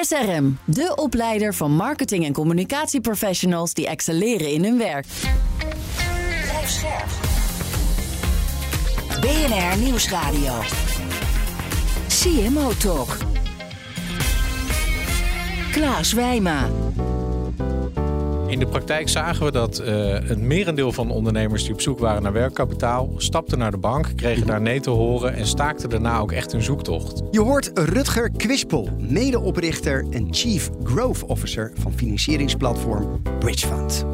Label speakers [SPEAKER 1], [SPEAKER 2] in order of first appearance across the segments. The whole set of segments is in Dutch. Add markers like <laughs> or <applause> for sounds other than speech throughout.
[SPEAKER 1] SRM, de opleider van marketing- en communicatieprofessionals die excelleren in hun werk.
[SPEAKER 2] Blijf scherp. BNR Nieuwsradio. CMO Talk. Klaas Wijma.
[SPEAKER 3] In de praktijk zagen we dat uh, een merendeel van ondernemers die op zoek waren naar werkkapitaal, stapten naar de bank, kregen daar nee te horen en staakten daarna ook echt hun zoektocht.
[SPEAKER 4] Je hoort Rutger Kwispel, medeoprichter en Chief Growth Officer van financieringsplatform Bridge Fund.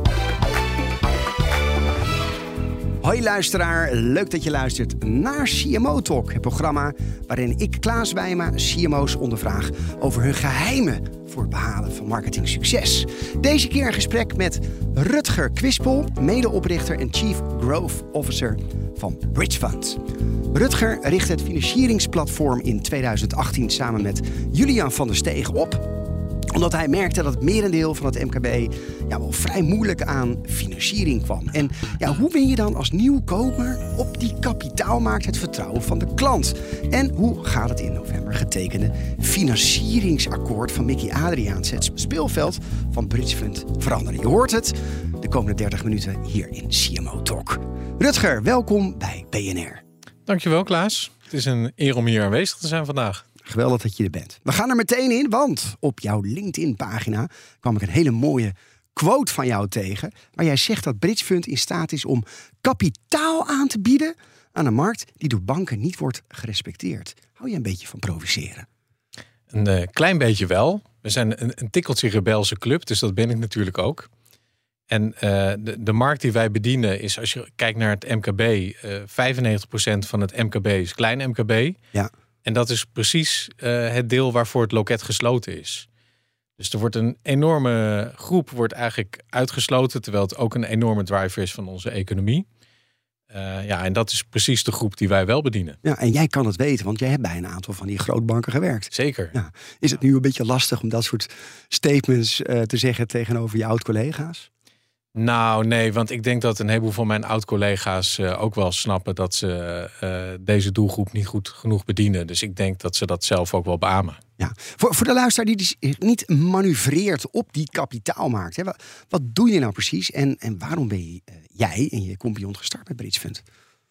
[SPEAKER 4] Hoi luisteraar, leuk dat je luistert naar CMO Talk, het programma waarin ik Klaas Wijma CMO's ondervraag over hun geheimen voor het behalen van marketingsucces. Deze keer een gesprek met Rutger Kwispel, medeoprichter en Chief Growth Officer van Bridge Fund. Rutger richt het financieringsplatform in 2018 samen met Julian van der Steeg op omdat hij merkte dat het merendeel van het MKB ja, wel vrij moeilijk aan financiering kwam. En ja, hoe win je dan als nieuwkomer op die kapitaalmarkt het vertrouwen van de klant? En hoe gaat het in november getekende financieringsakkoord van Mickey Adriaans, het speelveld van Bridge Fund, veranderen? Je hoort het de komende 30 minuten hier in CMO Talk. Rutger, welkom bij BNR.
[SPEAKER 3] Dankjewel Klaas. Het is een eer om hier aanwezig te zijn vandaag.
[SPEAKER 4] Geweldig dat je er bent. We gaan er meteen in, want op jouw LinkedIn-pagina kwam ik een hele mooie quote van jou tegen. Waar jij zegt dat Bridge Fund in staat is om kapitaal aan te bieden aan een markt die door banken niet wordt gerespecteerd. Hou je een beetje van provoceren?
[SPEAKER 3] Een uh, klein beetje wel. We zijn een, een tikkeltje rebelse club, dus dat ben ik natuurlijk ook. En uh, de, de, markt die wij bedienen is, als je kijkt naar het MKB, uh, 95% van het MKB is klein MKB.
[SPEAKER 4] Ja.
[SPEAKER 3] En dat is precies uh, het deel waarvoor het loket gesloten is. Dus er wordt een enorme groep wordt eigenlijk uitgesloten, terwijl het ook een enorme driver is van onze economie. Uh, ja, en dat is precies de groep die wij wel bedienen.
[SPEAKER 4] Ja, en jij kan het weten, want jij hebt bij een aantal van die grootbanken gewerkt.
[SPEAKER 3] Zeker.
[SPEAKER 4] Ja. Is het nu een beetje lastig om dat soort statements uh, te zeggen tegenover je oud-collega's?
[SPEAKER 3] Nou, nee, want ik denk dat een heleboel van mijn oud-collega's uh, ook wel snappen dat ze uh, deze doelgroep niet goed genoeg bedienen. Dus ik denk dat ze dat zelf ook wel beamen.
[SPEAKER 4] Ja, voor, voor de luisteraar die dus niet manoeuvreert op die kapitaalmarkt. Hè, wat, wat doe je nou precies en, en waarom ben je, uh, jij en je compagnon gestart met Bridge Fund?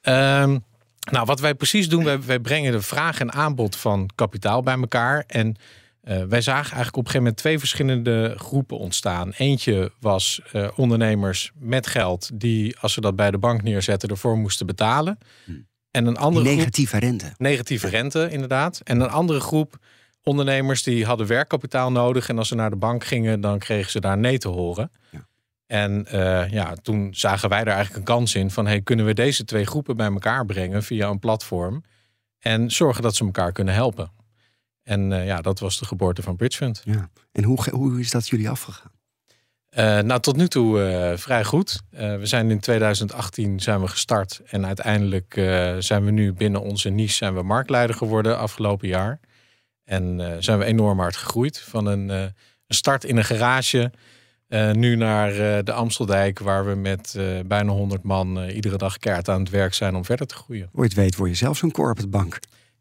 [SPEAKER 3] Um, nou, wat wij precies doen, wij, wij brengen de vraag en aanbod van kapitaal bij elkaar. En uh, wij zagen eigenlijk op een gegeven moment twee verschillende groepen ontstaan. Eentje was uh, ondernemers met geld die, als ze dat bij de bank neerzetten, ervoor moesten betalen.
[SPEAKER 4] Hmm.
[SPEAKER 3] En een andere
[SPEAKER 4] negatieve
[SPEAKER 3] groep,
[SPEAKER 4] rente.
[SPEAKER 3] Negatieve rente, inderdaad. En een andere groep ondernemers die hadden werkkapitaal nodig. En als ze naar de bank gingen, dan kregen ze daar nee te horen.
[SPEAKER 4] Ja.
[SPEAKER 3] En uh, ja, toen zagen wij daar eigenlijk een kans in van... Hey, kunnen we deze twee groepen bij elkaar brengen via een platform... en zorgen dat ze elkaar kunnen helpen. En uh, ja, dat was de geboorte van Bridge Fund.
[SPEAKER 4] Ja. En hoe, hoe is dat jullie afgegaan?
[SPEAKER 3] Uh, nou, tot nu toe uh, vrij goed. We zijn in 2018 zijn we gestart en uiteindelijk zijn we nu binnen onze niche zijn we marktleider geworden afgelopen jaar. En zijn we enorm hard gegroeid van een, een start in een garage nu naar de Amsteldijk, waar we met bijna 100 man iedere dag keihard aan het werk zijn om verder te groeien.
[SPEAKER 4] Ooit weet word je zelf zo'n corporate bank.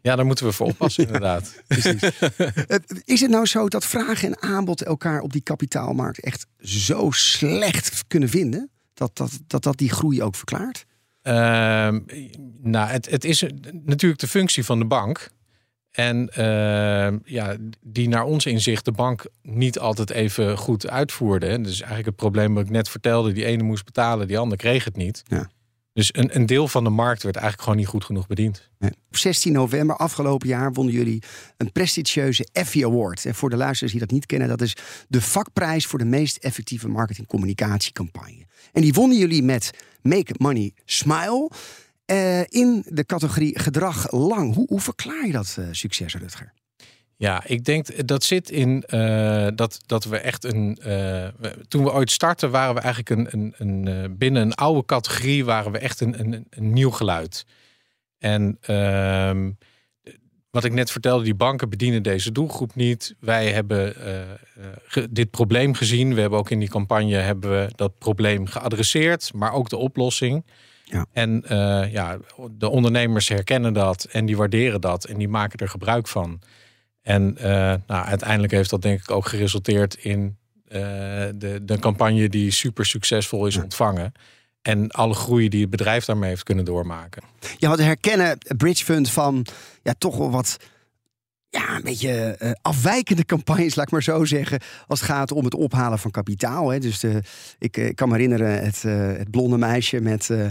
[SPEAKER 3] Ja, daar moeten we voor oppassen, <laughs> inderdaad. <laughs>
[SPEAKER 4] Is het nou zo dat vraag en aanbod elkaar op die kapitaalmarkt echt zo slecht kunnen vinden? Dat dat, dat, dat die groei ook verklaart?
[SPEAKER 3] Uh, nou, het, het is natuurlijk de functie van de bank. En uh, ja, die naar ons inzicht de bank niet altijd even goed uitvoerde. Dus eigenlijk het probleem wat ik net vertelde. Die ene moest betalen, die ander kreeg het niet.
[SPEAKER 4] Ja.
[SPEAKER 3] Dus een, een deel van de markt werd eigenlijk gewoon niet goed genoeg bediend.
[SPEAKER 4] Op 16 november afgelopen jaar wonnen jullie een prestigieuze Effie Award. En voor de luisteraars die dat niet kennen, dat is de vakprijs voor de meest effectieve marketing-communicatiecampagne. En die wonnen jullie met Make Money Smile uh, in de categorie gedrag lang. Hoe, hoe verklaar je dat uh, succes, Rutger?
[SPEAKER 3] Ja, ik denk dat zit in uh, dat, dat we echt een. Uh, we, toen we ooit startten, waren we eigenlijk een, een, een uh, binnen een oude categorie waren we echt een, een, een nieuw geluid. En ehm, wat ik net vertelde, die banken bedienen deze doelgroep niet. Wij hebben ge, dit probleem gezien. We hebben ook in die campagne hebben we dat probleem geadresseerd, maar ook de oplossing. Ja. En ja, de ondernemers herkennen dat en die waarderen dat en die maken er gebruik van. En uh, nou, uiteindelijk heeft dat denk ik ook geresulteerd in uh, de, de campagne die super succesvol is ontvangen. En alle groei die het bedrijf daarmee heeft kunnen doormaken.
[SPEAKER 4] Ja, wat herkennen Bridge Fund van ja, toch wel wat ja, een beetje uh, afwijkende campagnes, laat ik maar zo zeggen. Als het gaat om het ophalen van kapitaal. Hè. Dus de, ik, ik kan me herinneren, het, uh, het blonde meisje met eh,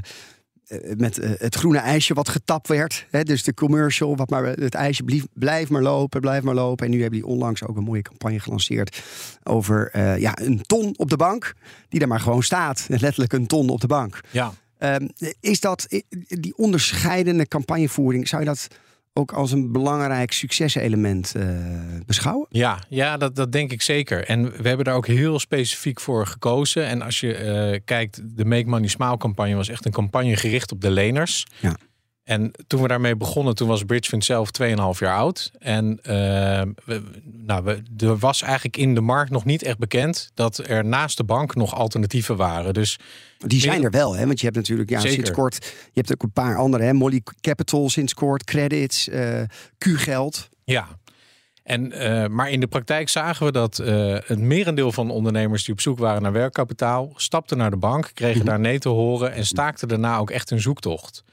[SPEAKER 4] met eh, het groene ijsje wat getapt werd. Hè, dus de commercial, wat maar, het ijsje blief, blijf maar lopen, blijf maar lopen. En nu hebben die onlangs ook een mooie campagne gelanceerd over uh, ja, een ton op de bank. Die er maar gewoon staat. <laughs> Letterlijk een ton op de bank.
[SPEAKER 3] Ja.
[SPEAKER 4] Um, is dat die onderscheidende campagnevoering, zou je dat ook als een belangrijk succeselement uh, beschouwen?
[SPEAKER 3] Ja, ja dat, dat denk ik zeker. En we hebben daar ook heel specifiek voor gekozen. En als je uh, kijkt, de Make Money Smile campagne was echt een campagne gericht op de leners.
[SPEAKER 4] Ja.
[SPEAKER 3] En toen we daarmee begonnen, toen was Bridgefund zelf 2,5 jaar oud. En uh, we, nou, we, er was eigenlijk in de markt nog niet echt bekend dat er naast de bank nog alternatieven waren. Dus
[SPEAKER 4] die zijn er wel, hè? Want je hebt natuurlijk ja, sinds kort, je hebt ook een paar andere, hè? Molly Capital sinds kort, credits, uh, Q-geld.
[SPEAKER 3] Ja. En, uh, maar in de praktijk zagen we dat uh, het merendeel van ondernemers die op zoek waren naar werkkapitaal, stapten naar de bank, kregen mm -hmm. daar nee te horen en staakten daarna ook echt een zoektocht.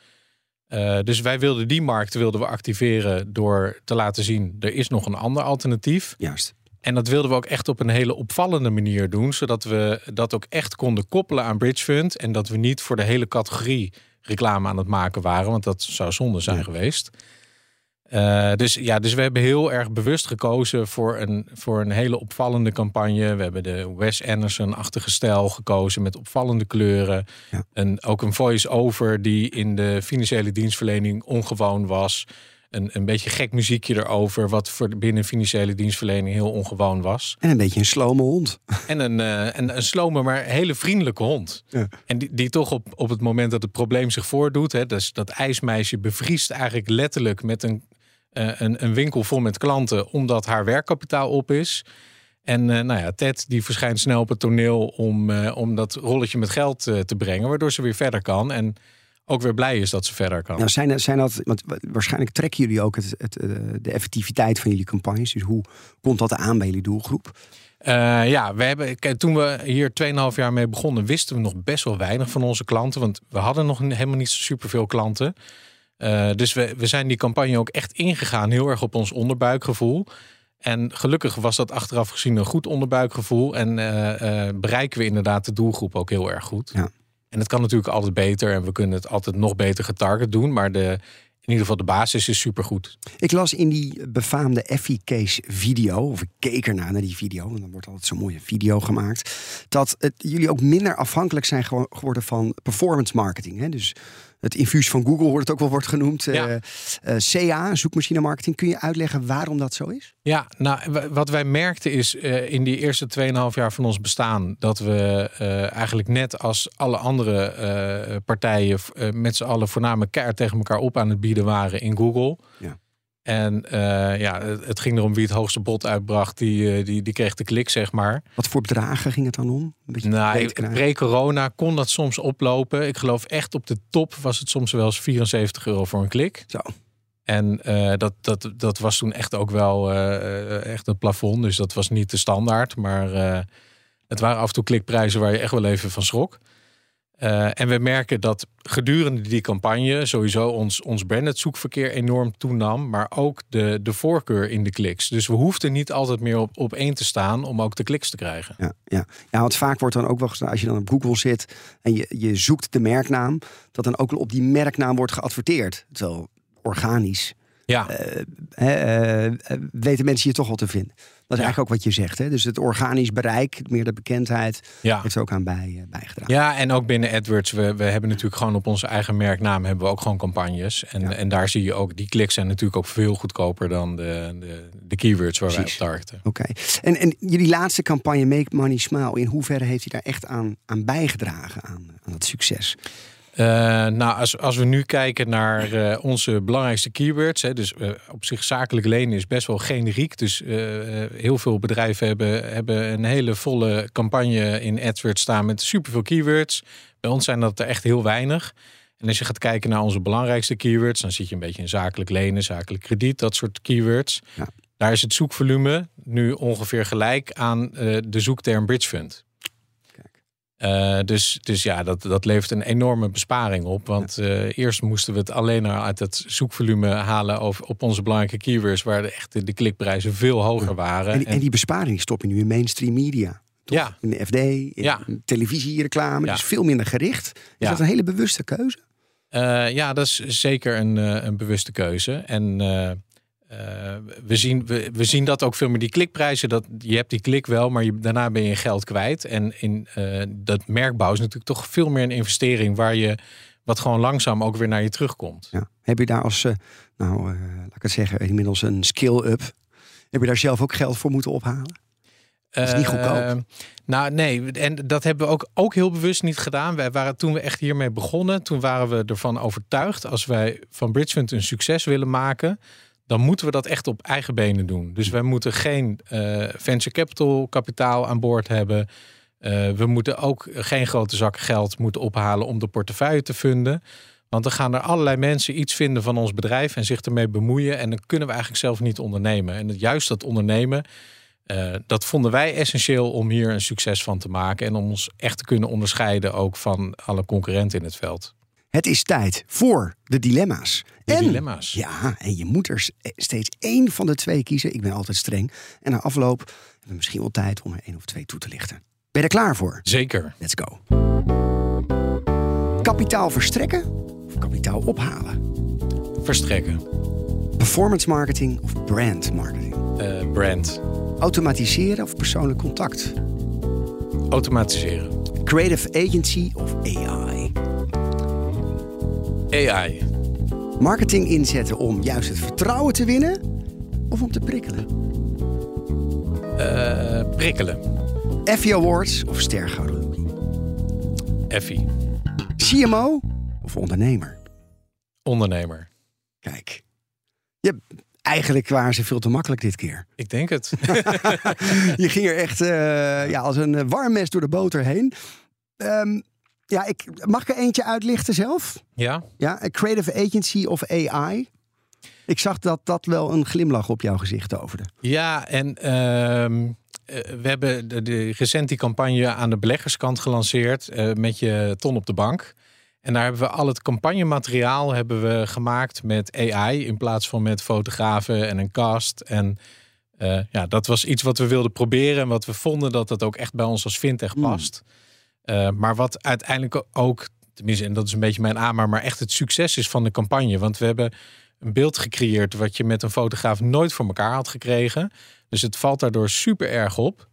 [SPEAKER 3] Uh, dus wij wilden die markt wilden we activeren door te laten zien er is nog een ander alternatief.
[SPEAKER 4] Juist.
[SPEAKER 3] En dat wilden we ook echt op een hele opvallende manier doen, zodat we dat ook echt konden koppelen aan Bridge Fund en dat we niet voor de hele categorie reclame aan het maken waren, want dat zou zonde zijn ja. geweest. Uh, dus ja, dus we hebben heel erg bewust gekozen voor een, voor een hele opvallende campagne. We hebben de Wes Anderson-achtige stijl gekozen met opvallende kleuren.
[SPEAKER 4] Ja.
[SPEAKER 3] En ook een voice-over die in de financiële dienstverlening ongewoon was. Een, een beetje gek muziekje erover, wat voor binnen financiële dienstverlening heel ongewoon was.
[SPEAKER 4] En een beetje een slome hond. <laughs>
[SPEAKER 3] En een, uh, en een slome, maar hele vriendelijke hond.
[SPEAKER 4] Ja.
[SPEAKER 3] En die, die toch op, op het moment dat het probleem zich voordoet, hè, dus dat ijsmeisje bevriest eigenlijk letterlijk met een een, een, winkel vol met klanten omdat haar werkkapitaal op is. En uh, nou ja, Ted die verschijnt snel op het toneel om, uh, om dat rolletje met geld te brengen, waardoor ze weer verder kan. En ook weer blij is dat ze verder kan.
[SPEAKER 4] Nou, zijn, zijn dat, want waarschijnlijk trekken jullie ook het, het, de effectiviteit van jullie campagnes. Dus hoe komt dat aan bij jullie doelgroep?
[SPEAKER 3] Uh, ja, we hebben, toen we hier 2,5 jaar mee begonnen, wisten we nog best wel weinig van onze klanten. Want we hadden nog helemaal niet zo superveel klanten. Uh, dus we, we zijn die campagne ook echt ingegaan, heel erg op ons onderbuikgevoel. En gelukkig was dat achteraf gezien een goed onderbuikgevoel. En uh, uh, bereiken we inderdaad de doelgroep ook heel erg goed.
[SPEAKER 4] Ja.
[SPEAKER 3] En het kan natuurlijk altijd beter en we kunnen het altijd nog beter getarget doen. Maar de, in ieder geval de basis is supergoed.
[SPEAKER 4] Ik las in die befaamde Effie Case video, of ik keek ernaar naar die video, want dan wordt altijd zo'n mooie video gemaakt, dat het, jullie ook minder afhankelijk zijn geworden van performance marketing. Hè? Dus het infuus van Google wordt het ook wel wordt genoemd.
[SPEAKER 3] Ja.
[SPEAKER 4] Uh, uh, CA, zoekmachine marketing. Kun je uitleggen waarom dat zo is?
[SPEAKER 3] Ja, nou, wat wij merkten is uh, in die eerste 2,5 jaar van ons bestaan... dat we eigenlijk net als alle andere partijen... met z'n allen voornamelijk keihard tegen elkaar op aan het bieden waren in Google.
[SPEAKER 4] Ja.
[SPEAKER 3] En uh, ja, het ging erom wie het hoogste bod uitbracht, die, die, die kreeg de klik, zeg maar.
[SPEAKER 4] Wat voor bedragen ging het dan om?
[SPEAKER 3] Nou, pre-corona kon dat soms oplopen. Ik geloof echt op de top was het soms wel eens 74 euro voor een klik.
[SPEAKER 4] Zo.
[SPEAKER 3] En uh, dat, dat, dat was toen echt ook wel uh, echt een plafond. Dus dat was niet de standaard. Maar het waren af en toe klikprijzen waar je echt wel even van schrok. Uh, en we merken dat gedurende die campagne sowieso ons, ons branded zoekverkeer enorm toenam, maar ook de, de voorkeur in de kliks. Dus we hoefden niet altijd meer op, op één te staan om ook de kliks te krijgen.
[SPEAKER 4] Ja, ja. ja want vaak wordt dan ook wel als je dan op Google zit en je, je zoekt de merknaam, dat dan ook op die merknaam wordt geadverteerd. Terwijl organisch
[SPEAKER 3] Ja,
[SPEAKER 4] eh, eh, weten mensen je toch wel te vinden. Dat is
[SPEAKER 3] Ja.
[SPEAKER 4] eigenlijk ook wat je zegt. Hè? Dus het organisch bereik, meer de bekendheid,
[SPEAKER 3] ja.
[SPEAKER 4] heeft er ook aan bij, eh, bijgedragen.
[SPEAKER 3] Ja, en ook binnen AdWords, we, we hebben natuurlijk gewoon op onze eigen merknaam hebben we ook gewoon campagnes. En,
[SPEAKER 4] Ja.
[SPEAKER 3] en daar zie je ook, die kliks zijn natuurlijk ook veel goedkoper dan de, de, de keywords waar
[SPEAKER 4] Precies.
[SPEAKER 3] wij op targeten.
[SPEAKER 4] Oké. En, en jullie laatste campagne Make Money Smile, in hoeverre heeft hij daar echt aan, aan bijgedragen, aan, aan het succes?
[SPEAKER 3] Eh, nou, als, als we nu kijken naar eh, onze belangrijkste keywords, hè, dus eh, op zich zakelijk lenen is best wel generiek. Dus heel veel bedrijven hebben, hebben een hele volle campagne in AdWords staan met superveel keywords. Bij ons zijn dat er echt heel weinig. En als je gaat kijken naar onze belangrijkste keywords, dan zit je een beetje in zakelijk lenen, zakelijk krediet, dat soort keywords.
[SPEAKER 4] Ja.
[SPEAKER 3] Daar is het zoekvolume nu ongeveer gelijk aan de zoekterm bridge fund. Eh, dus, dus ja, dat, dat levert een enorme besparing op. Want eh, eerst moesten we het alleen maar uit het zoekvolume halen over, op onze belangrijke keywords, waar de, echt de, de klikprijzen veel hoger waren.
[SPEAKER 4] En, en die besparing stop je nu in mainstream media. Toch?
[SPEAKER 3] Ja.
[SPEAKER 4] In de FD, in
[SPEAKER 3] Ja.
[SPEAKER 4] televisiereclame.
[SPEAKER 3] Ja.
[SPEAKER 4] Dus veel minder gericht. Is
[SPEAKER 3] Ja.
[SPEAKER 4] dat een hele bewuste keuze?
[SPEAKER 3] Eh, ja, dat is zeker een, een bewuste keuze. En eh, we, zien, we, we zien dat ook veel meer. Die klikprijzen, dat, je hebt die klik wel, maar je, daarna ben je geld kwijt. En in eh, dat merkbouw is natuurlijk toch veel meer een investering waar je wat gewoon langzaam ook weer naar je terugkomt.
[SPEAKER 4] Ja. Heb je daar als, eh, nou, laat ik het zeggen, inmiddels een skill-up. Heb je daar zelf ook geld voor moeten ophalen? Dat is niet goedkoop.
[SPEAKER 3] Nou, nee, en dat hebben we ook, ook heel bewust niet gedaan. Wij waren toen we echt hiermee begonnen, toen waren we ervan overtuigd, als wij van Bridgefund een succes willen maken, dan moeten we dat echt op eigen benen doen. Dus wij moeten geen eh, venture capital kapitaal aan boord hebben. Eh, we moeten ook geen grote zakken geld moeten ophalen om de portefeuille te funden. Want dan gaan er allerlei mensen iets vinden van ons bedrijf en zich ermee bemoeien. En dan kunnen we eigenlijk zelf niet ondernemen. En juist dat ondernemen, eh, dat vonden wij essentieel om hier een succes van te maken. En om ons echt te kunnen onderscheiden ook van alle concurrenten in het veld.
[SPEAKER 4] Het is tijd voor de dilemma's.
[SPEAKER 3] De
[SPEAKER 4] en,
[SPEAKER 3] dilemma's.
[SPEAKER 4] Ja, en je moet er steeds één van de twee kiezen. Ik ben altijd streng. En na afloop hebben we misschien wel tijd om er één of twee toe te lichten. Ben je er klaar voor?
[SPEAKER 3] Zeker.
[SPEAKER 4] Let's go. Kapitaal verstrekken of kapitaal ophalen?
[SPEAKER 3] Verstrekken.
[SPEAKER 4] Performance marketing of brand marketing?
[SPEAKER 3] Eh, brand.
[SPEAKER 4] Automatiseren of persoonlijk contact?
[SPEAKER 3] Automatiseren.
[SPEAKER 4] Creative agency of AI?
[SPEAKER 3] AI.
[SPEAKER 4] Marketing inzetten om juist het vertrouwen te winnen of om te prikkelen?
[SPEAKER 3] Eh, prikkelen.
[SPEAKER 4] Effie Awards of stergouden?
[SPEAKER 3] Effie.
[SPEAKER 4] CMO of ondernemer?
[SPEAKER 3] Ondernemer.
[SPEAKER 4] Kijk, je, eigenlijk waren ze veel te makkelijk dit keer.
[SPEAKER 3] Ik denk het. <laughs>
[SPEAKER 4] Je ging er echt eh, ja, als een warm mes door de boter heen. Ehm, ja, ik, mag ik er eentje uitlichten zelf?
[SPEAKER 3] ja?
[SPEAKER 4] Ja, creative agency of AI? Ik zag dat dat wel een glimlach op jouw gezicht toverde.
[SPEAKER 3] Ja, en ehm, eh, we hebben de, de, recent die campagne aan de beleggerskant gelanceerd eh, met je ton op de bank. En daar hebben we al het campagnemateriaal hebben we gemaakt met AI in plaats van met fotografen en een cast. En eh, ja, dat was iets wat we wilden proberen en wat we vonden dat dat ook echt bij ons als fintech past. Eh, maar wat uiteindelijk ook, tenminste, en dat is een beetje mijn aanmaak, maar echt het succes is van de campagne. Want we hebben een beeld gecreëerd wat je met een fotograaf nooit voor elkaar had gekregen. Dus het valt daardoor super erg op.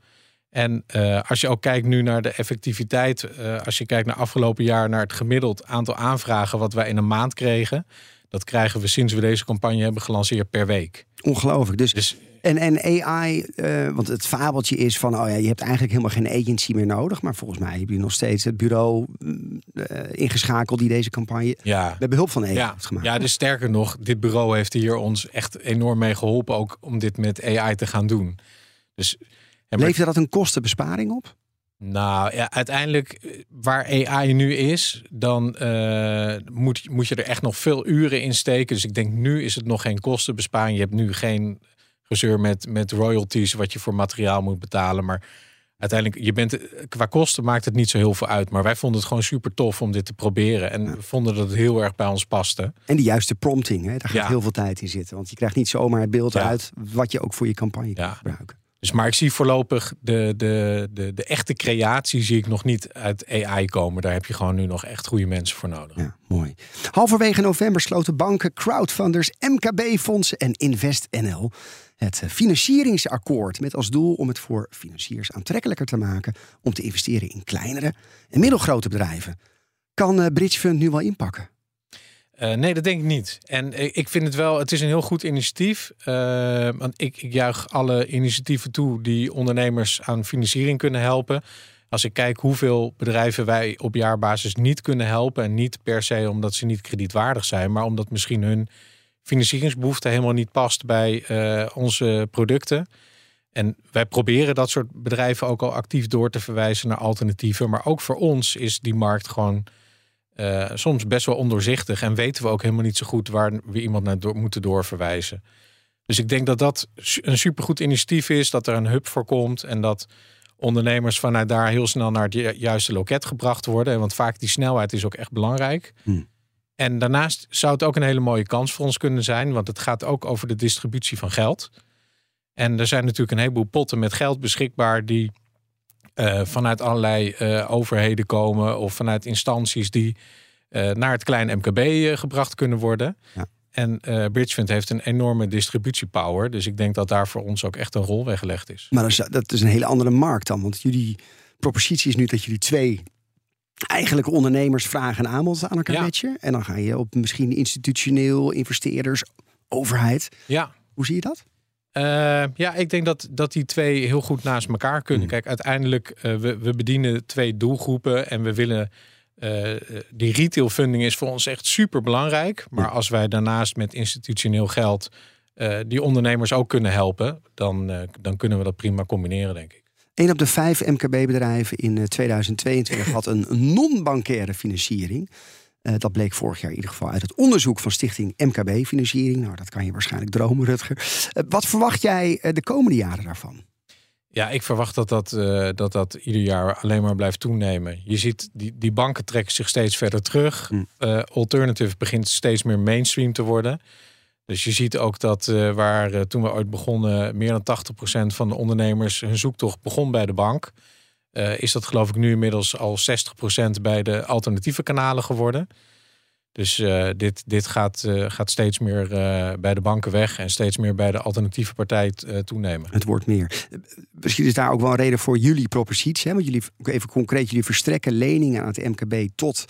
[SPEAKER 3] En eh, als je ook kijkt nu naar de effectiviteit, eh, als je kijkt naar afgelopen jaar naar het gemiddeld aantal aanvragen wat wij in een maand kregen, dat krijgen we sinds we deze campagne hebben gelanceerd per week.
[SPEAKER 4] Ongelooflijk. Dus,
[SPEAKER 3] Dus
[SPEAKER 4] en, en AI, eh, want het fabeltje is van, oh ja, je hebt eigenlijk helemaal geen agency meer nodig. Maar volgens mij heb je nog steeds het bureau mm, eh, ingeschakeld die deze campagne
[SPEAKER 3] ja,
[SPEAKER 4] met behulp van AI
[SPEAKER 3] ja,
[SPEAKER 4] heeft gemaakt.
[SPEAKER 3] ja, dus sterker nog, dit bureau heeft hier ons echt enorm mee geholpen ook om dit met AI te gaan doen. Dus maar-
[SPEAKER 4] Levert dat een kostenbesparing op?
[SPEAKER 3] Nou ja, uiteindelijk eh, waar AI nu is, dan moet, moet je er echt nog veel uren in steken. Dus ik denk nu is het nog geen kostenbesparing. Je hebt nu geen gezeur met, met royalties wat je voor materiaal moet betalen. Maar uiteindelijk, je bent, qua kosten maakt het niet zo heel veel uit. Maar wij vonden het gewoon super tof om dit te proberen. En vonden dat het heel erg bij ons paste.
[SPEAKER 4] En de juiste prompting, hè? daar gaat
[SPEAKER 3] Ja.
[SPEAKER 4] heel veel tijd in zitten. Want je krijgt niet zomaar het beeld
[SPEAKER 3] Ja.
[SPEAKER 4] uit wat je ook voor je campagne kan gebruiken.
[SPEAKER 3] Dus maar ik zie voorlopig de, de, de, de echte creatie zie ik nog niet uit AI komen. Daar heb je gewoon nu nog echt goede mensen voor nodig.
[SPEAKER 4] Ja, mooi. Halverwege november sloten banken, crowdfunders, MKB-fondsen en InvestNL het financieringsakkoord met als doel om het voor financiers aantrekkelijker te maken om te investeren in kleinere en middelgrote bedrijven. Kan uh, Bridge Fund nu wel inpakken?
[SPEAKER 3] Uh, nee, dat denk ik niet. En ik vind het wel, het is een heel goed initiatief. Uh, want ik, ik juich alle initiatieven toe die ondernemers aan financiering kunnen helpen. Als ik kijk hoeveel bedrijven wij op jaarbasis niet kunnen helpen. En niet per se omdat ze niet kredietwaardig zijn, maar omdat misschien hun financieringsbehoefte helemaal niet past bij uh, onze producten. En wij proberen dat soort bedrijven ook al actief door te verwijzen naar alternatieven. Maar ook voor ons is die markt gewoon uh, soms best wel ondoorzichtig. En weten we ook helemaal niet zo goed waar we iemand naar door, moeten doorverwijzen. Dus ik denk dat dat een supergoed initiatief is. Dat er een hub voor komt. En dat ondernemers vanuit daar heel snel naar het juiste loket gebracht worden. Want vaak die snelheid is ook echt belangrijk. Hmm. En daarnaast zou het ook een hele mooie kans voor ons kunnen zijn. Want het gaat ook over de distributie van geld. En er zijn natuurlijk een heleboel potten met geld beschikbaar die uh, vanuit allerlei uh, overheden komen of vanuit instanties die uh, naar het kleine MKB gebracht kunnen worden. Ja. En Bridgefund heeft een enorme distributiepower. Dus ik denk dat daar voor ons ook echt een rol weggelegd is.
[SPEAKER 4] Maar dat is, dat is een hele andere markt dan. Want jullie propositie is nu dat jullie twee eigenlijk ondernemers vragen en aanbod aan elkaar ja. matchen. En dan ga je op misschien institutioneel, investeerders, overheid.
[SPEAKER 3] Ja.
[SPEAKER 4] Hoe zie je dat?
[SPEAKER 3] Uh, ja, ik denk dat, dat die twee heel goed naast elkaar kunnen. Mm. Kijk, uiteindelijk, uh, we, we bedienen twee doelgroepen en we willen. Uh, die retail funding is voor ons echt super belangrijk. Maar als wij daarnaast met institutioneel geld die ondernemers ook kunnen helpen, dan, dan kunnen we dat prima combineren, denk ik.
[SPEAKER 4] Een op de vijf MKB-bedrijven in 2022 had een non-bankaire financiering. Uh, dat bleek vorig jaar in ieder geval uit het onderzoek van Stichting MKB Financiering. Nou, dat kan je waarschijnlijk dromen, Rutger. Uh, wat verwacht jij uh, de komende jaren daarvan?
[SPEAKER 3] Ja, ik verwacht dat dat, dat dat ieder jaar alleen maar blijft toenemen. Je ziet, die, die banken trekken zich steeds verder terug. Mm. Alternative begint steeds meer mainstream te worden. Dus je ziet ook dat waar toen we ooit begonnen... meer dan 80% van de ondernemers hun zoektocht begon bij de bank... Uh, is dat geloof ik nu inmiddels al 60% bij de alternatieve kanalen geworden. Dus dit, dit gaat, gaat steeds meer bij de banken weg en steeds meer bij de alternatieve partij toenemen.
[SPEAKER 4] Het wordt meer. Misschien is daar ook wel een reden voor jullie propositie. Hè? Want jullie, even concreet, jullie verstrekken leningen aan het MKB tot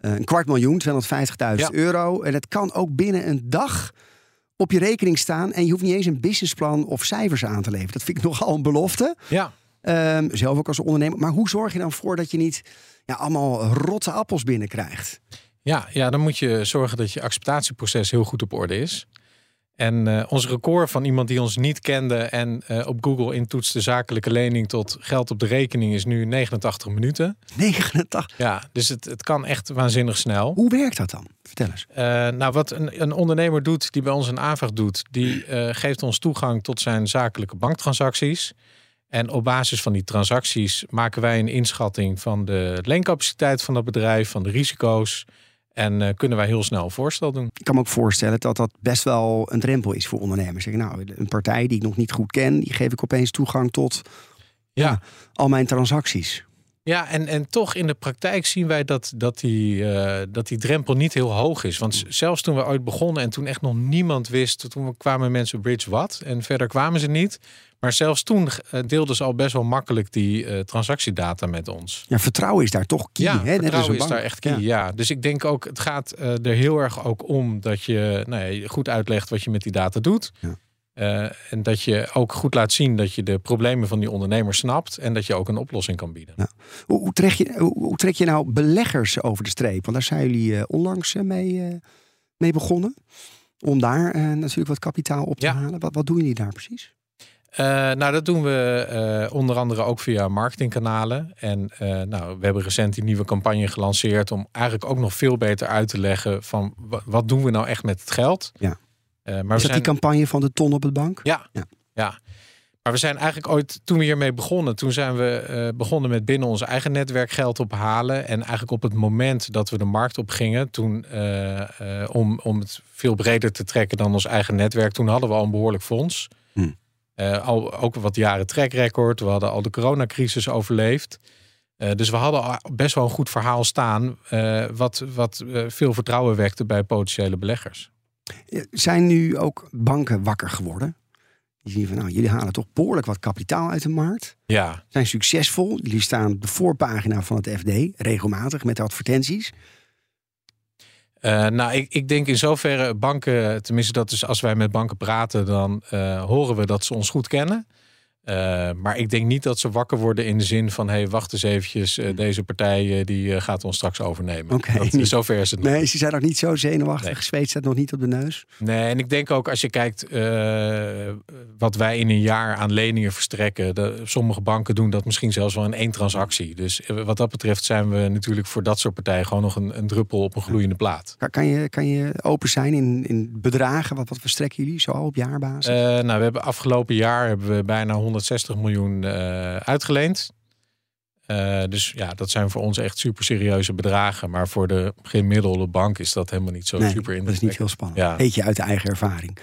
[SPEAKER 4] een kwart miljoen, 250.000 ja. euro. En het kan ook binnen een dag op je rekening staan. En je hoeft niet eens een businessplan of cijfers aan te leveren. Dat vind ik <laughs> nogal een belofte.
[SPEAKER 3] Ja.
[SPEAKER 4] Um, zelf ook als ondernemer. Maar hoe zorg je dan voor dat je niet ja, allemaal rotte appels binnenkrijgt?
[SPEAKER 3] Ja, ja, dan moet je zorgen dat je acceptatieproces heel goed op orde is. En uh, ons record van iemand die ons niet kende en uh, op Google intoetste zakelijke lening tot geld op de rekening is nu 89 minuten.
[SPEAKER 4] 89?
[SPEAKER 3] Ja, dus het, het kan echt waanzinnig snel.
[SPEAKER 4] Hoe werkt dat dan? Vertel eens.
[SPEAKER 3] Uh, nou, wat een, een, ondernemer doet die bij ons een aanvraag doet, die geeft ons toegang tot zijn zakelijke banktransacties. En op basis van die transacties maken wij een inschatting van de leencapaciteit van dat bedrijf, van de risico's. En uh, kunnen wij heel snel een voorstel doen.
[SPEAKER 4] Ik kan me ook voorstellen dat dat best wel een drempel is voor ondernemers. Zeg, nou, een partij die ik nog niet goed ken, die geef ik opeens toegang tot ja. ja al mijn transacties.
[SPEAKER 3] Ja, en, en toch in de praktijk zien wij dat, dat, die, uh, dat die drempel niet heel hoog is. Want zelfs toen we ooit begonnen en toen echt nog niemand wist, toen kwamen mensen Bridge wat en verder kwamen ze niet. Maar zelfs toen eh, deelden ze al best wel makkelijk die uh, transactiedata met ons.
[SPEAKER 4] Ja, vertrouwen is daar toch key.
[SPEAKER 3] Ja,
[SPEAKER 4] hè?
[SPEAKER 3] vertrouwen is daar echt key. Ja. dus ik denk ook, het gaat uh, er heel erg ook om dat je nou ja, goed uitlegt wat je met die data doet. Ja. Uh, en dat je ook goed laat zien dat je de problemen van die ondernemer snapt en dat je ook een oplossing kan bieden.
[SPEAKER 4] Hoe, hoe, trek je, hoe, hoe, trek je nou beleggers over de streep? Want daar zijn jullie uh, onlangs mee, mee begonnen. Om daar natuurlijk wat kapitaal op te ja. halen. Wat, wat doen jullie daar precies?
[SPEAKER 3] Nou, dat doen we onder andere ook via marketingkanalen. En nou, we hebben recent die nieuwe campagne gelanceerd om eigenlijk ook nog veel beter uit te leggen van wat doen we nou echt met het geld.
[SPEAKER 4] Ja. Maar Is dat zijn... die campagne van de ton op het bank?
[SPEAKER 3] Ja, ja. ja. Maar we zijn eigenlijk ooit, toen we hiermee begonnen, toen zijn we begonnen met binnen ons eigen netwerk geld ophalen. En eigenlijk op het moment dat we de markt op gingen, toen, om, om het veel breder te trekken dan ons eigen netwerk, toen hadden we al een behoorlijk fonds. Hm. Uh, al ook wat jaren track record. We hadden al de coronacrisis overleefd. Uh, dus we hadden best wel een goed verhaal staan. Uh, wat wat veel vertrouwen wekte bij potentiële beleggers.
[SPEAKER 4] Zijn nu ook banken wakker geworden? Die zien van, nou, jullie halen toch behoorlijk wat kapitaal uit de markt.
[SPEAKER 3] Ja.
[SPEAKER 4] Zijn succesvol. Jullie staan op de voorpagina van het FD, regelmatig met advertenties.
[SPEAKER 3] Uh, nou, ik, ik denk in zoverre banken, tenminste dat is als wij met banken praten, dan uh, horen we dat ze ons goed kennen. Uh, maar ik denk niet dat ze wakker worden in de zin van... hé, hey, wacht eens eventjes, uh, deze partij uh, die gaat ons straks overnemen.
[SPEAKER 4] Okay,
[SPEAKER 3] dat,
[SPEAKER 4] niet. <laughs>
[SPEAKER 3] zover is het nog.
[SPEAKER 4] Nee, ze zijn nog niet zo zenuwachtig. Nee. Staat nog niet op de neus.
[SPEAKER 3] Nee, en ik denk ook als je kijkt wat wij in een jaar aan leningen verstrekken... De, sommige banken doen dat misschien zelfs wel in één transactie. Dus wat dat betreft zijn we natuurlijk voor dat soort partijen... gewoon nog een, een druppel op een gloeiende plaat.
[SPEAKER 4] Kan je, kan je open zijn in, in bedragen? Wat, wat verstrekken jullie zo al op jaarbasis?
[SPEAKER 3] nou, we hebben afgelopen jaar hebben we bijna 160 miljoen uh, uitgeleend. Uh, dus ja, dat zijn voor ons echt super serieuze bedragen. Maar voor de gemiddelde bank is dat helemaal niet zo
[SPEAKER 4] nee,
[SPEAKER 3] super
[SPEAKER 4] Dat is niet heel spannend.
[SPEAKER 3] Ja.
[SPEAKER 4] Weet je uit de eigen ervaring.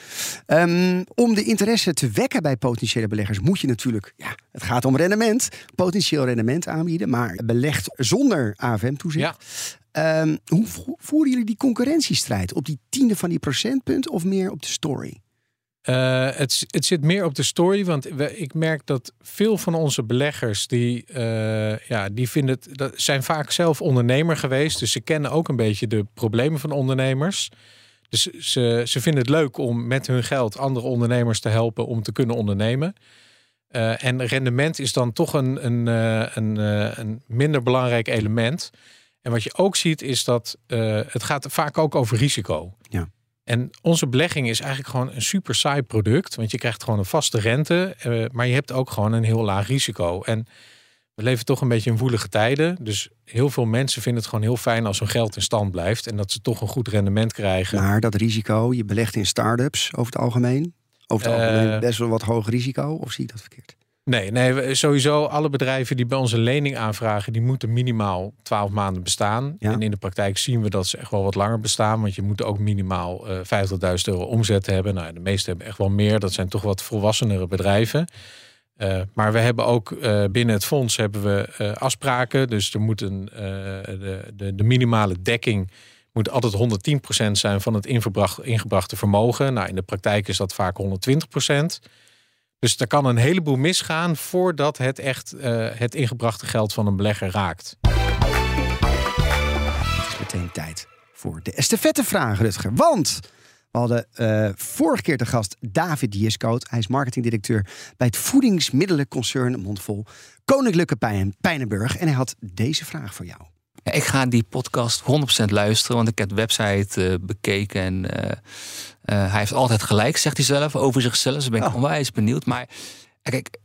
[SPEAKER 4] Um, om de interesse te wekken bij potentiële beleggers moet je natuurlijk, ja, het gaat om rendement, potentieel rendement aanbieden, maar belegd zonder AFM-toezicht.
[SPEAKER 3] Ja.
[SPEAKER 4] Um, hoe voeren jullie die concurrentiestrijd? Op die tiende van die procentpunt of meer op de story?
[SPEAKER 3] Uh, het, het zit meer op de story, want ik merk dat veel van onze beleggers die, uh, ja, die vinden het, dat zijn vaak zelf ondernemer geweest, dus ze kennen ook een beetje de problemen van ondernemers. Dus ze, ze vinden het leuk om met hun geld andere ondernemers te helpen om te kunnen ondernemen. Uh, en rendement is dan toch een, een, een, een minder belangrijk element. En wat je ook ziet is dat het gaat vaak ook over risico.
[SPEAKER 4] Ja.
[SPEAKER 3] En onze belegging is eigenlijk gewoon een super saai product. Want je krijgt gewoon een vaste rente. Uh, maar je hebt ook gewoon een heel laag risico. En we leven toch een beetje in woelige tijden. Dus heel veel mensen vinden het gewoon heel fijn als hun geld in stand blijft. En dat ze toch een goed rendement krijgen.
[SPEAKER 4] Maar dat risico, je belegt in start-ups over het algemeen. Over het uh, algemeen best wel wat hoog risico. Of zie ik dat verkeerd?
[SPEAKER 3] Nee, nee, sowieso alle bedrijven die bij ons een lening aanvragen, die moeten minimaal 12 maanden bestaan.
[SPEAKER 4] Ja.
[SPEAKER 3] En in de praktijk zien we dat ze echt wel wat langer bestaan. Want je moet ook minimaal uh, 50.000 euro omzet hebben. Nou, de meeste hebben echt wel meer. Dat zijn toch wat volwassenere bedrijven. Uh, maar we hebben ook uh, binnen het fonds hebben we afspraken. Dus er moet een, de, de, de minimale dekking moet altijd 110% zijn van het ingebrachte vermogen. Nou, in de praktijk is dat vaak 120%. Dus er kan een heleboel misgaan voordat het echt uh, het ingebrachte geld van een belegger raakt.
[SPEAKER 4] Het is meteen tijd voor de estafettevraag, Rutger. Want we hadden uh, vorige keer de gast David Diescoot. Hij is marketingdirecteur bij het voedingsmiddelenconcern Mondvol Koninklijke Pijn, Pijnenburg. En hij had deze vraag voor jou.
[SPEAKER 5] Ja, ik ga die podcast 100% luisteren, want ik heb de website uh, bekeken en hij heeft altijd gelijk, zegt hij zelf, over zichzelf. Dus ben ik oh. onwijs benieuwd. Maar kijk,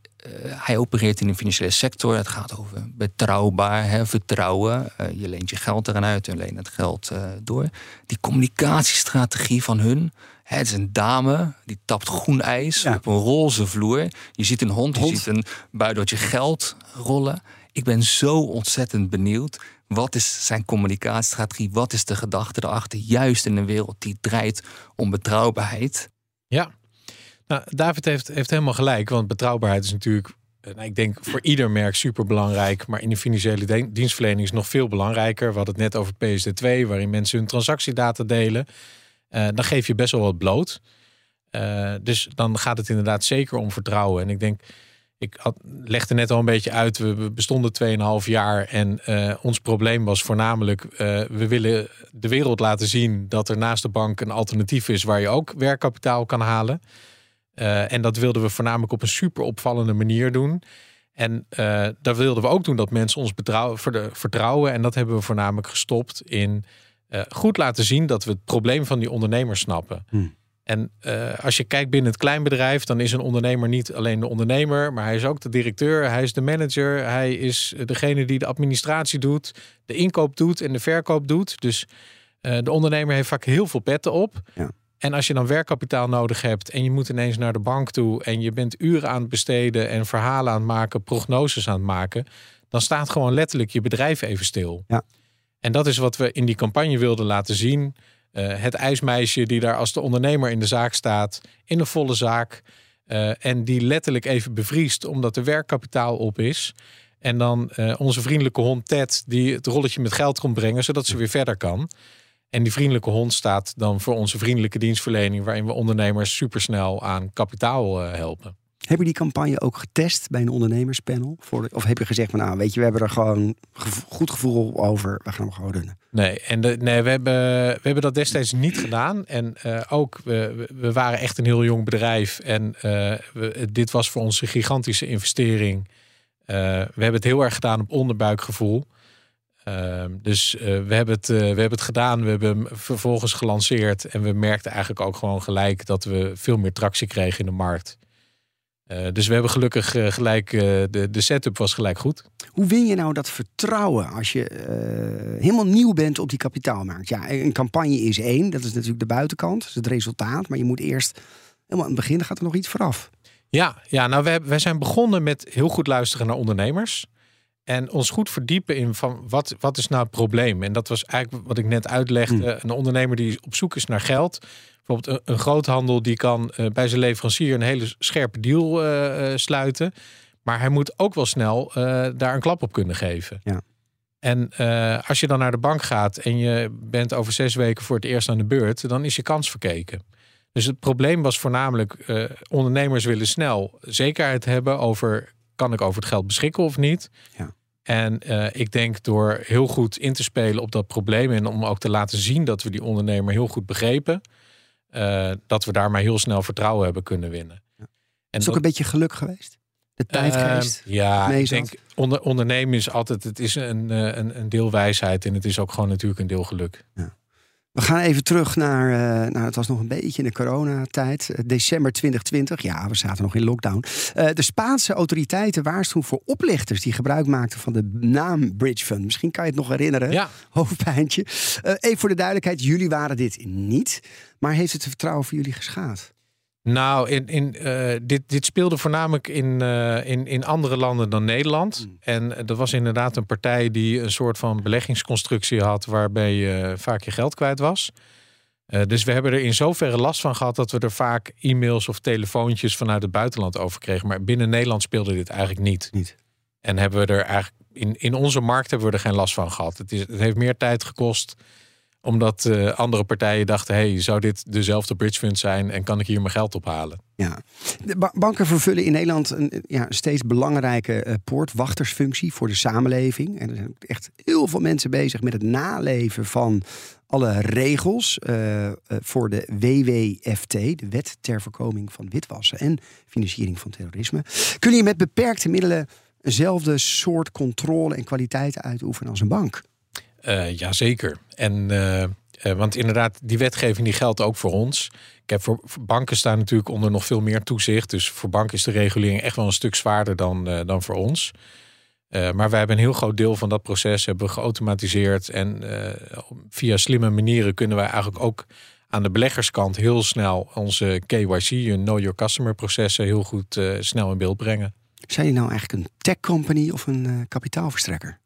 [SPEAKER 5] hij opereert in de financiële sector. Het gaat over betrouwbaar, hè, vertrouwen. je leent je geld eraan uit en leent het geld door. Die communicatiestrategie van hun. Hè, het is een dame die tapt groen ijs ja. op een roze vloer. Je ziet een hond, hond. je ziet een buideltje geld rollen. Ik ben zo ontzettend benieuwd. Wat is zijn communicatiestrategie? Wat is de gedachte erachter? Juist in een wereld die draait om betrouwbaarheid.
[SPEAKER 3] Ja, nou, David heeft, heeft helemaal gelijk. Want betrouwbaarheid is natuurlijk, nou, ik denk voor ieder merk super belangrijk. Maar in de financiële dienstverlening is nog veel belangrijker. We hadden het net over PSD2, waarin mensen hun transactiedata delen. Uh, dan geef je best wel wat bloot. Uh, dus dan gaat het inderdaad zeker om vertrouwen. En ik denk ik had, legde net al een beetje uit, we bestonden 2,5 jaar en uh, ons probleem was voornamelijk, uh, we willen de wereld laten zien dat er naast de bank een alternatief is waar je ook werkkapitaal kan halen. Uh, en dat wilden we voornamelijk op een super opvallende manier doen. En daar wilden we ook doen dat mensen ons vertrouwen. En dat hebben we voornamelijk gestopt in goed laten zien dat we het probleem van die ondernemers snappen.
[SPEAKER 4] Hmm.
[SPEAKER 3] En uh, als je kijkt binnen het kleinbedrijf, dan is een ondernemer niet alleen de ondernemer, maar hij is ook de directeur, hij is de manager, hij is degene die de administratie doet, de inkoop doet en de verkoop doet. Dus uh, de ondernemer heeft vaak heel veel petten op.
[SPEAKER 4] Ja.
[SPEAKER 3] En als je dan werkkapitaal nodig hebt en je moet ineens naar de bank toe en je bent uren aan het besteden en verhalen aan het maken, prognoses aan het maken, dan staat gewoon letterlijk je bedrijf even stil.
[SPEAKER 4] Ja.
[SPEAKER 3] En dat is wat we in die campagne wilden laten zien. Uh, het ijsmeisje die daar als de ondernemer in de zaak staat, in een volle zaak. eh, en die letterlijk even bevriest omdat er werkkapitaal op is. En dan eh, onze vriendelijke hond Ted die het rolletje met geld komt brengen zodat ze weer verder kan. En die vriendelijke hond staat dan voor onze vriendelijke dienstverlening, waarin we ondernemers supersnel aan kapitaal eh, helpen.
[SPEAKER 4] Heb je die campagne ook getest bij een ondernemerspanel? Of heb je gezegd van nou, weet je, we hebben er gewoon goed gevoel over. We gaan hem gewoon runnen.
[SPEAKER 3] Nee, en de, nee we, hebben, we hebben dat destijds niet gedaan. En eh, ook, we, we- waren echt een heel jong bedrijf. En eh, dit was voor ons een gigantische investering. Eh, we hebben het heel erg gedaan op onderbuikgevoel. Ehm, dus we, hebben het, we hebben het gedaan. We hebben hem vervolgens gelanceerd. En we merkten eigenlijk ook gewoon gelijk dat we veel meer tractie kregen in de markt. Eh, dus we hebben gelukkig eh, gelijk, eh, de, de setup was gelijk goed.
[SPEAKER 4] Hoe win je nou dat vertrouwen als je helemaal nieuw bent op die kapitaalmarkt? Ja, een campagne is één, dat is natuurlijk de buitenkant, dat is het resultaat. Maar je moet eerst, helemaal aan het begin gaat er nog iets vooraf.
[SPEAKER 3] Ja, ja nou, wij, wij zijn begonnen met heel goed luisteren naar ondernemers. En ons goed verdiepen in van wat, wat is nou het probleem. En dat was eigenlijk wat ik net uitlegde. Een ondernemer die op zoek is naar geld. Bijvoorbeeld een, een groothandel die kan eh, bij zijn leverancier een hele scherpe deal eh, eh, sluiten. Maar hij moet ook wel snel daar een klap op kunnen geven.
[SPEAKER 4] Ja.
[SPEAKER 3] En als je dan naar de bank gaat en je bent over zes weken voor het eerst aan de beurt, dan is je kans verkeken. Dus het probleem was voornamelijk, ondernemers willen snel zekerheid hebben over, kan ik over het geld beschikken of niet?
[SPEAKER 4] Ja.
[SPEAKER 3] En eh, ik denk door heel goed in te spelen op dat probleem en om ook te laten zien dat we die ondernemer heel goed begrepen, eh, dat we daarmee heel snel vertrouwen hebben kunnen winnen. En
[SPEAKER 4] Is ook een beetje geluk geweest? De tijdgeest?
[SPEAKER 3] Ehm, ja, ik denk onder, ondernemen is altijd, het is een, eh, een, een deel wijsheid en het is ook gewoon natuurlijk een deel geluk.
[SPEAKER 4] We gaan even terug naar, eh, nou, het was nog een beetje in de coronatijd. Eh, December 2020, ja, we zaten nog in lockdown. Eh, de Spaanse autoriteiten waarschuwen voor oplichters die gebruik maakten van de naam Bridge Fund. Misschien kan je het nog herinneren,
[SPEAKER 3] Ja, <laughs>
[SPEAKER 4] hoofdpijntje. Even voor de duidelijkheid, jullie waren dit niet. Maar heeft het vertrouwen voor jullie geschaad?
[SPEAKER 3] Nou, in, in, eh, dit, dit speelde voornamelijk in, eh, in, in andere landen dan Nederland.
[SPEAKER 4] Mm.
[SPEAKER 3] En er was inderdaad een partij die een soort van beleggingsconstructie had waarbij je vaak je geld kwijt was. Eh, dus we hebben er in zoverre last van gehad dat we er vaak e-mails of telefoontjes vanuit het buitenland over kregen. Maar binnen Nederland speelde dit eigenlijk niet.
[SPEAKER 4] Niet.
[SPEAKER 3] En hebben we er eigenlijk in, in onze markt hebben we er geen last van gehad. Het, is, het heeft meer tijd gekost omdat eh, andere partijen dachten: hey, zou dit dezelfde bridge fund zijn en kan ik hier mijn geld ophalen?
[SPEAKER 4] Ja. De ba- banken vervullen in Nederland een ja, steeds belangrijke eh, poortwachtersfunctie voor de samenleving. En er zijn ook echt heel veel mensen bezig met het naleven van alle regels eh, voor de WWFT, de Wet ter voorkoming van witwassen en financiering van terrorisme. Kun je met beperkte middelen eenzelfde soort controle en kwaliteit uitoefenen als een bank?
[SPEAKER 3] Eh jazeker. En eh, eh, want inderdaad, die wetgeving die geldt ook voor ons. Ik heb voor, banken staan natuurlijk onder nog veel meer toezicht. Dus voor banken is de regulering echt wel een stuk zwaarder dan, dan voor ons. Maar wij hebben een heel groot deel van dat proces hebben geautomatiseerd. En via slimme manieren kunnen wij eigenlijk ook aan de beleggerskant heel snel onze KYC, je Know Your Customer processen, heel goed snel in beeld brengen.
[SPEAKER 4] Zijn jullie nou eigenlijk een tech company of een kapitaalverstrekker?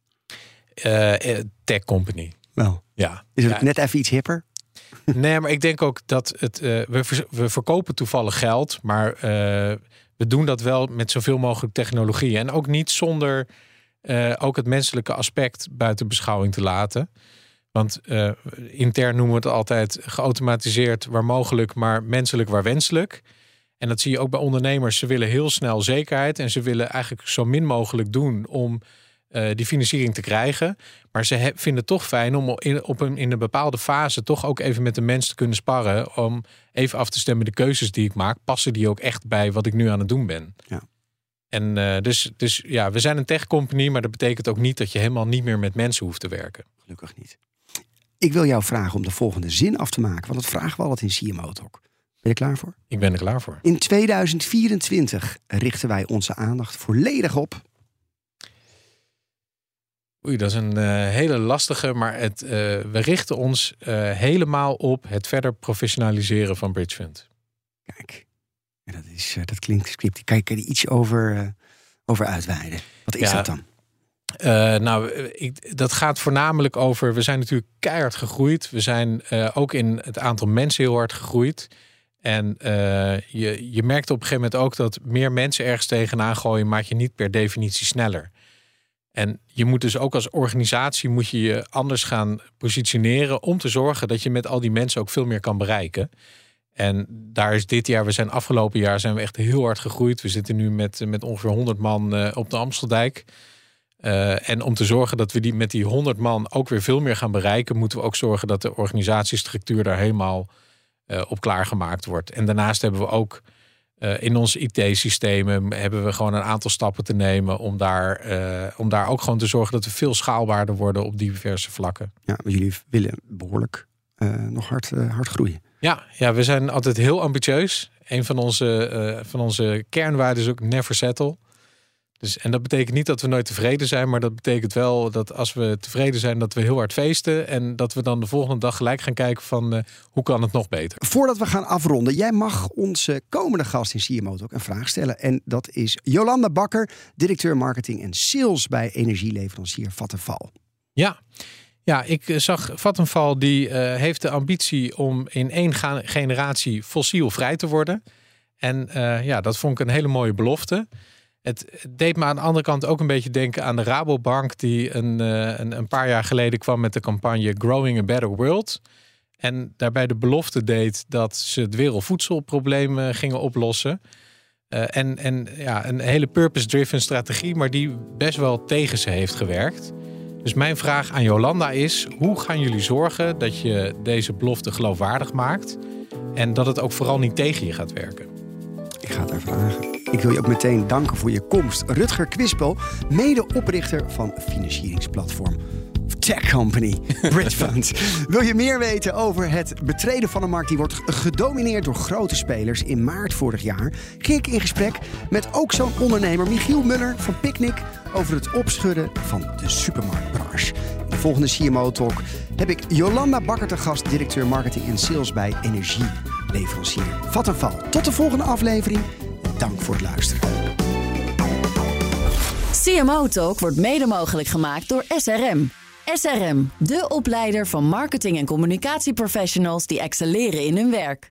[SPEAKER 3] Eh, eh, tech company.
[SPEAKER 4] Wel.
[SPEAKER 3] Ja.
[SPEAKER 4] Is het
[SPEAKER 3] Ja,
[SPEAKER 4] net even iets hipper?
[SPEAKER 3] Nee, maar ik denk ook dat het. eh, we, verkopen toevallig geld, maar we doen dat wel met zoveel mogelijk technologie. En ook niet zonder ook het menselijke aspect buiten beschouwing te laten. Want intern noemen we het altijd geautomatiseerd waar mogelijk, maar menselijk waar wenselijk. En dat zie je ook bij ondernemers. Ze willen heel snel zekerheid en ze willen eigenlijk zo min mogelijk doen om eh, die financiering te krijgen. Maar ze he- vinden het toch fijn om in, op een, in een bepaalde fase toch ook even met de mens te kunnen sparren. Om even af te stemmen de keuzes die ik maak. Passen die ook echt bij wat ik nu aan het doen ben?
[SPEAKER 4] Ja.
[SPEAKER 3] En eh, dus, dus ja, we zijn een tech company, maar dat betekent ook niet dat je helemaal niet meer met mensen hoeft te werken.
[SPEAKER 4] Gelukkig niet. Ik wil jou vragen om de volgende zin af te maken, want dat vragen we altijd in CMO Talk. Ben je klaar voor?
[SPEAKER 3] Ik ben er klaar voor.
[SPEAKER 4] In 2024 richten wij onze aandacht volledig op.
[SPEAKER 3] Oei, dat is een eh, hele lastige, maar het, eh, we richten ons eh, helemaal op het verder professionaliseren van Bridgefund.
[SPEAKER 4] Kijk, ja, dat, is, dat klinkt script. Kan je er iets over, over uitweiden? Wat is
[SPEAKER 3] Ja.
[SPEAKER 4] dat dan?
[SPEAKER 3] Nou, ik, dat gaat voornamelijk over. We zijn natuurlijk keihard gegroeid. We zijn ook in het aantal mensen heel hard gegroeid. En je, je merkt op een gegeven moment ook dat meer mensen ergens tegenaan gooien, maak je niet per definitie sneller. En je moet dus ook als organisatie moet je je anders gaan positioneren om te zorgen dat je met al die mensen ook veel meer kan bereiken. En daar is dit jaar, we zijn afgelopen jaar zijn we echt heel hard gegroeid. We zitten nu met, met ongeveer 100 man eh, op de Amsteldijk. Uh, en om te zorgen dat we die met die 100 man ook weer veel meer gaan bereiken, moeten we ook zorgen dat de organisatiestructuur daar helemaal uh, op klaargemaakt wordt. En daarnaast hebben we ook uh, in onze IT-systemen hebben we gewoon een aantal stappen te nemen om daar, om daar ook gewoon te zorgen dat we veel schaalbaarder worden op diverse vlakken.
[SPEAKER 4] Ja, maar jullie willen behoorlijk nog hard, hard groeien.
[SPEAKER 3] Ja, ja, we zijn altijd heel ambitieus. Een van onze, van onze kernwaarden is ook never settle. Dus, en dat betekent niet dat we nooit tevreden zijn, maar dat betekent wel dat als we tevreden zijn, dat we heel hard feesten. En dat we dan de volgende dag gelijk gaan kijken van uh, hoe kan het nog beter.
[SPEAKER 4] Voordat we gaan afronden, jij mag onze komende gast in CMO ook een vraag stellen. En dat is Jolanda Bakker, directeur marketing en sales bij energieleverancier Vattenfall.
[SPEAKER 3] Ja. Ja, ik eh, zag Vattenfall die uh, heeft de ambitie om in één generatie fossielvrij te worden. En uh, ja, dat vond ik een hele mooie belofte. Het deed me aan de andere kant ook een beetje denken aan de Rabobank, die een, uh, een, een, paar jaar geleden kwam met de campagne Growing a Better World. En daarbij de belofte deed dat ze het wereldvoedselprobleem uh, gingen oplossen. Uh, en en ja, een hele purpose-driven strategie, maar die best wel tegen ze heeft gewerkt. Dus mijn vraag aan Jolanda is: hoe gaan jullie zorgen dat je deze belofte geloofwaardig maakt en dat het ook vooral niet tegen je gaat werken?
[SPEAKER 4] Ik ga het daar vragen. Ik wil je ook meteen danken voor je komst. Rutger Kwispel, medeoprichter van financieringsplatform Tech Company, <laughs> Bridge Fund. Wil je meer weten over het betreden van een markt die wordt gedomineerd door grote spelers? In maart vorig jaar ging ik in gesprek met ook zo'n ondernemer, Michiel Muller van Picnic, over het opschudden van de supermarktbranche. In de volgende CMO Talk heb ik Jolanda Bakker te gast, directeur marketing en sales bij energieleverancier Vattenfall. Tot de volgende aflevering. Dank voor het luisteren.
[SPEAKER 1] CMO Talk wordt mede mogelijk gemaakt door SRM. SRM, de opleider van marketing- en communicatieprofessionals die excelleren in hun werk.